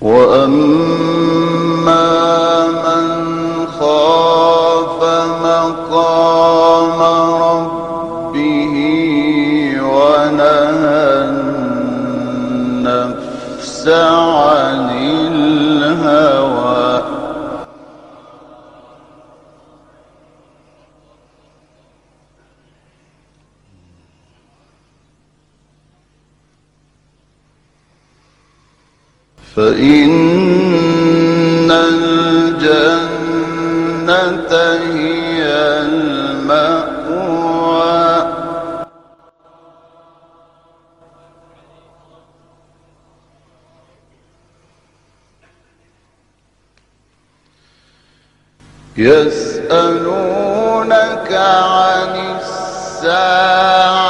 وأما فإن الجنة هي المأوى. يسألونك عن الساعة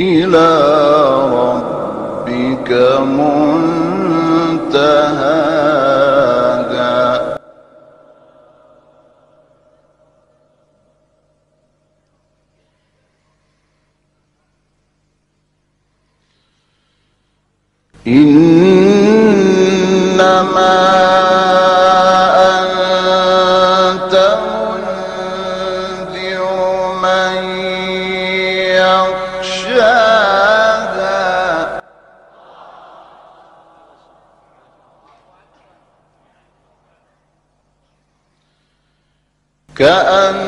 إلى ربك منتهاها. إنما أنت منذر من كأنهم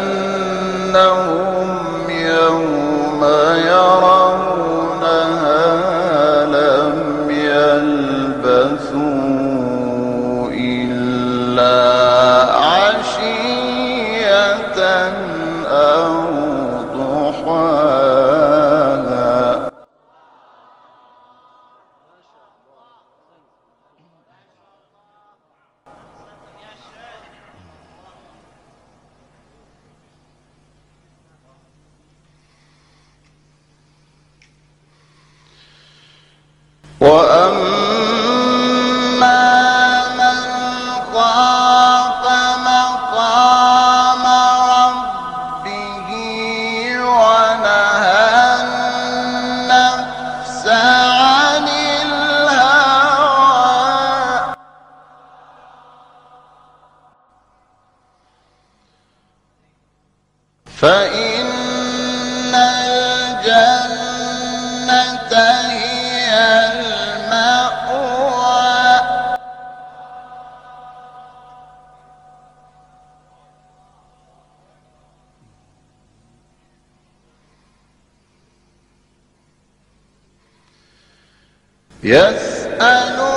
يسألونك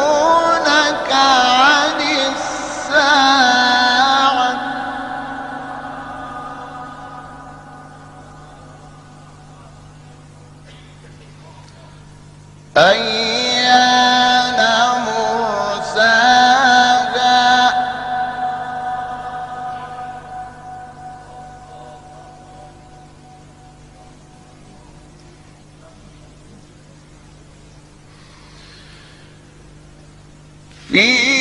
فيما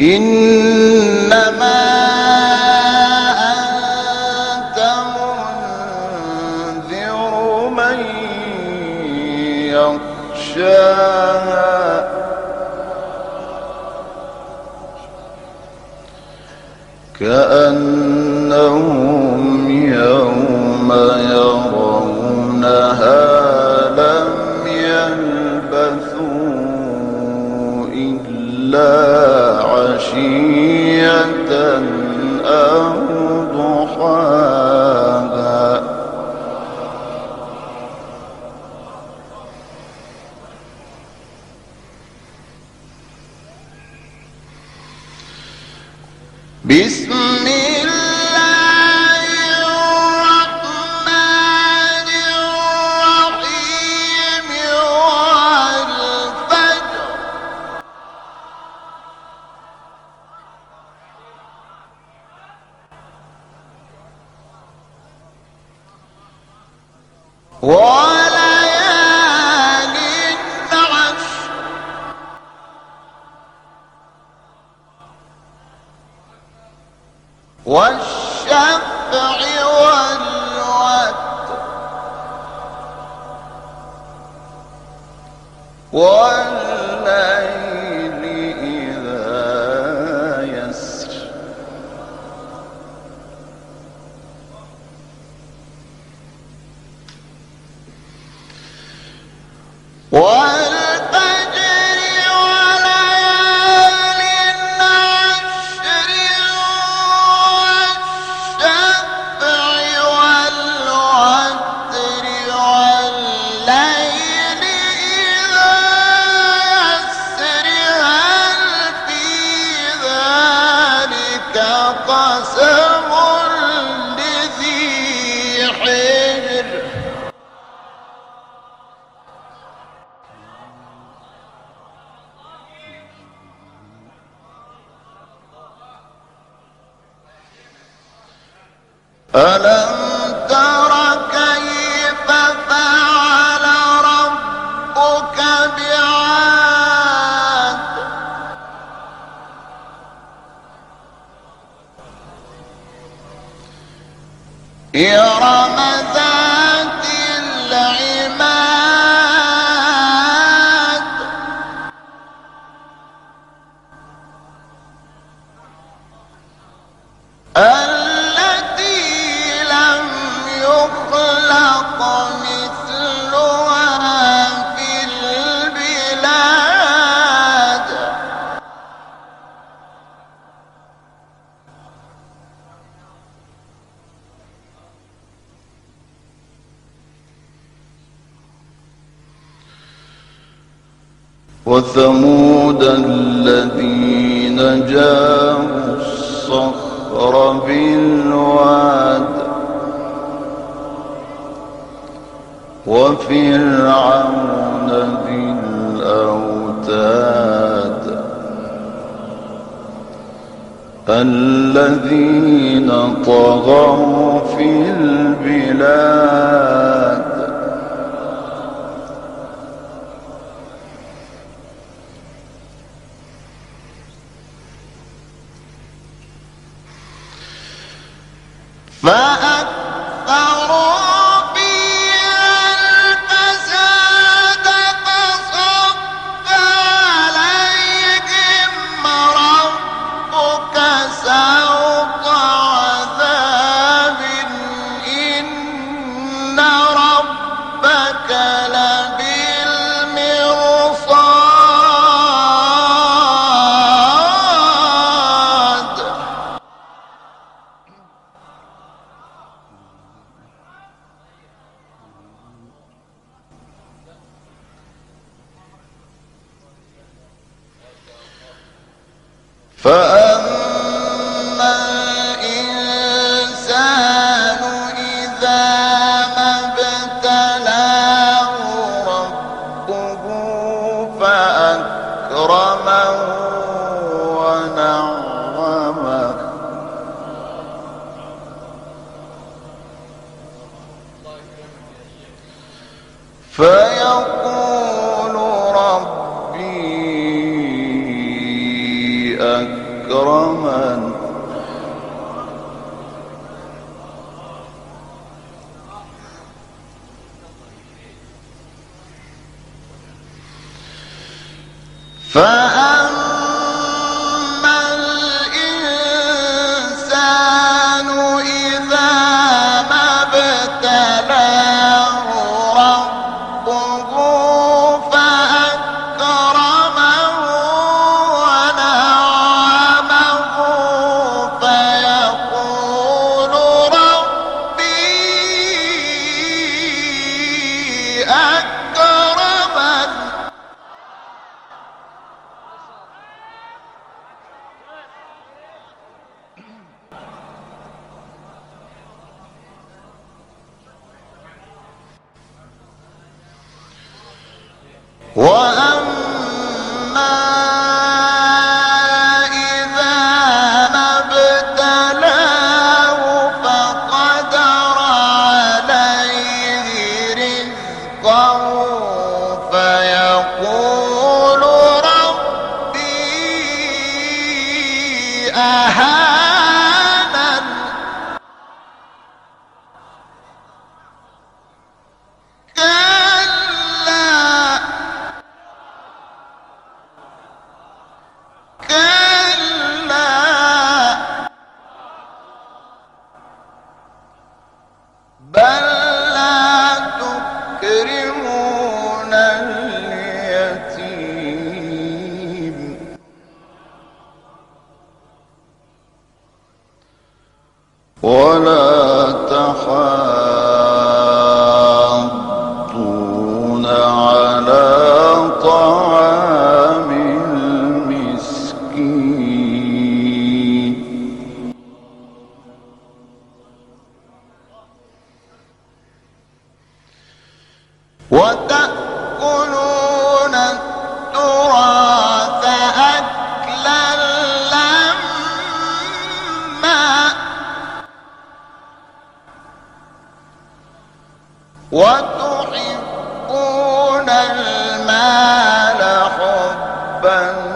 إنما أنت منذر من يخشاها. كأنهم بسم الله والشفع والوتر ألم تر كيف فعل ربك بعاد؟ إرم ذات العماد. التي وثمود الذين جابوا الصخر بالواد وفرعون ذي الأوتاد الذين طغوا في البلاد فأكثروا What? ولا وتحبون المال حبا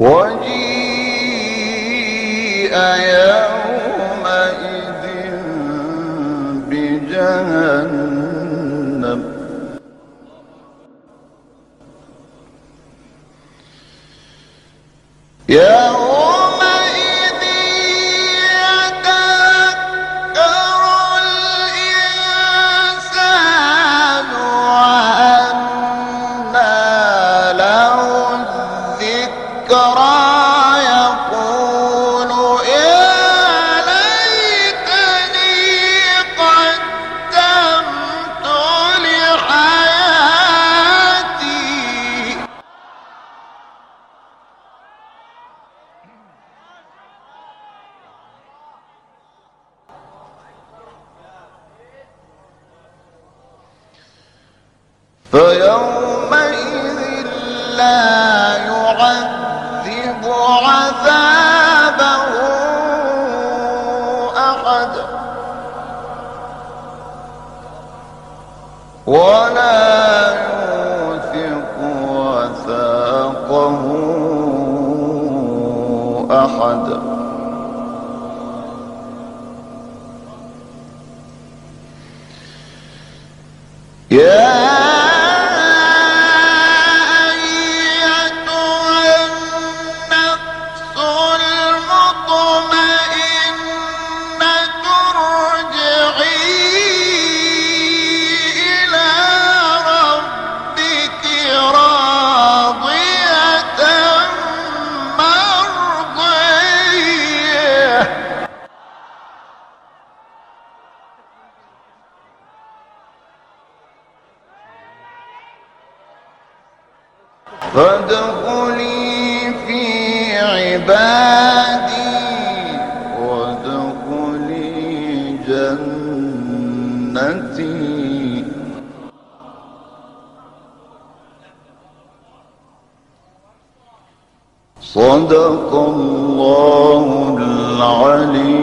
وجيء يا فيومئذ لا يعذب عذابه ولا يوثق وثاقه أحد. Yeah فادخلي في عبادي وادخلي جنتي. صدق الله العليم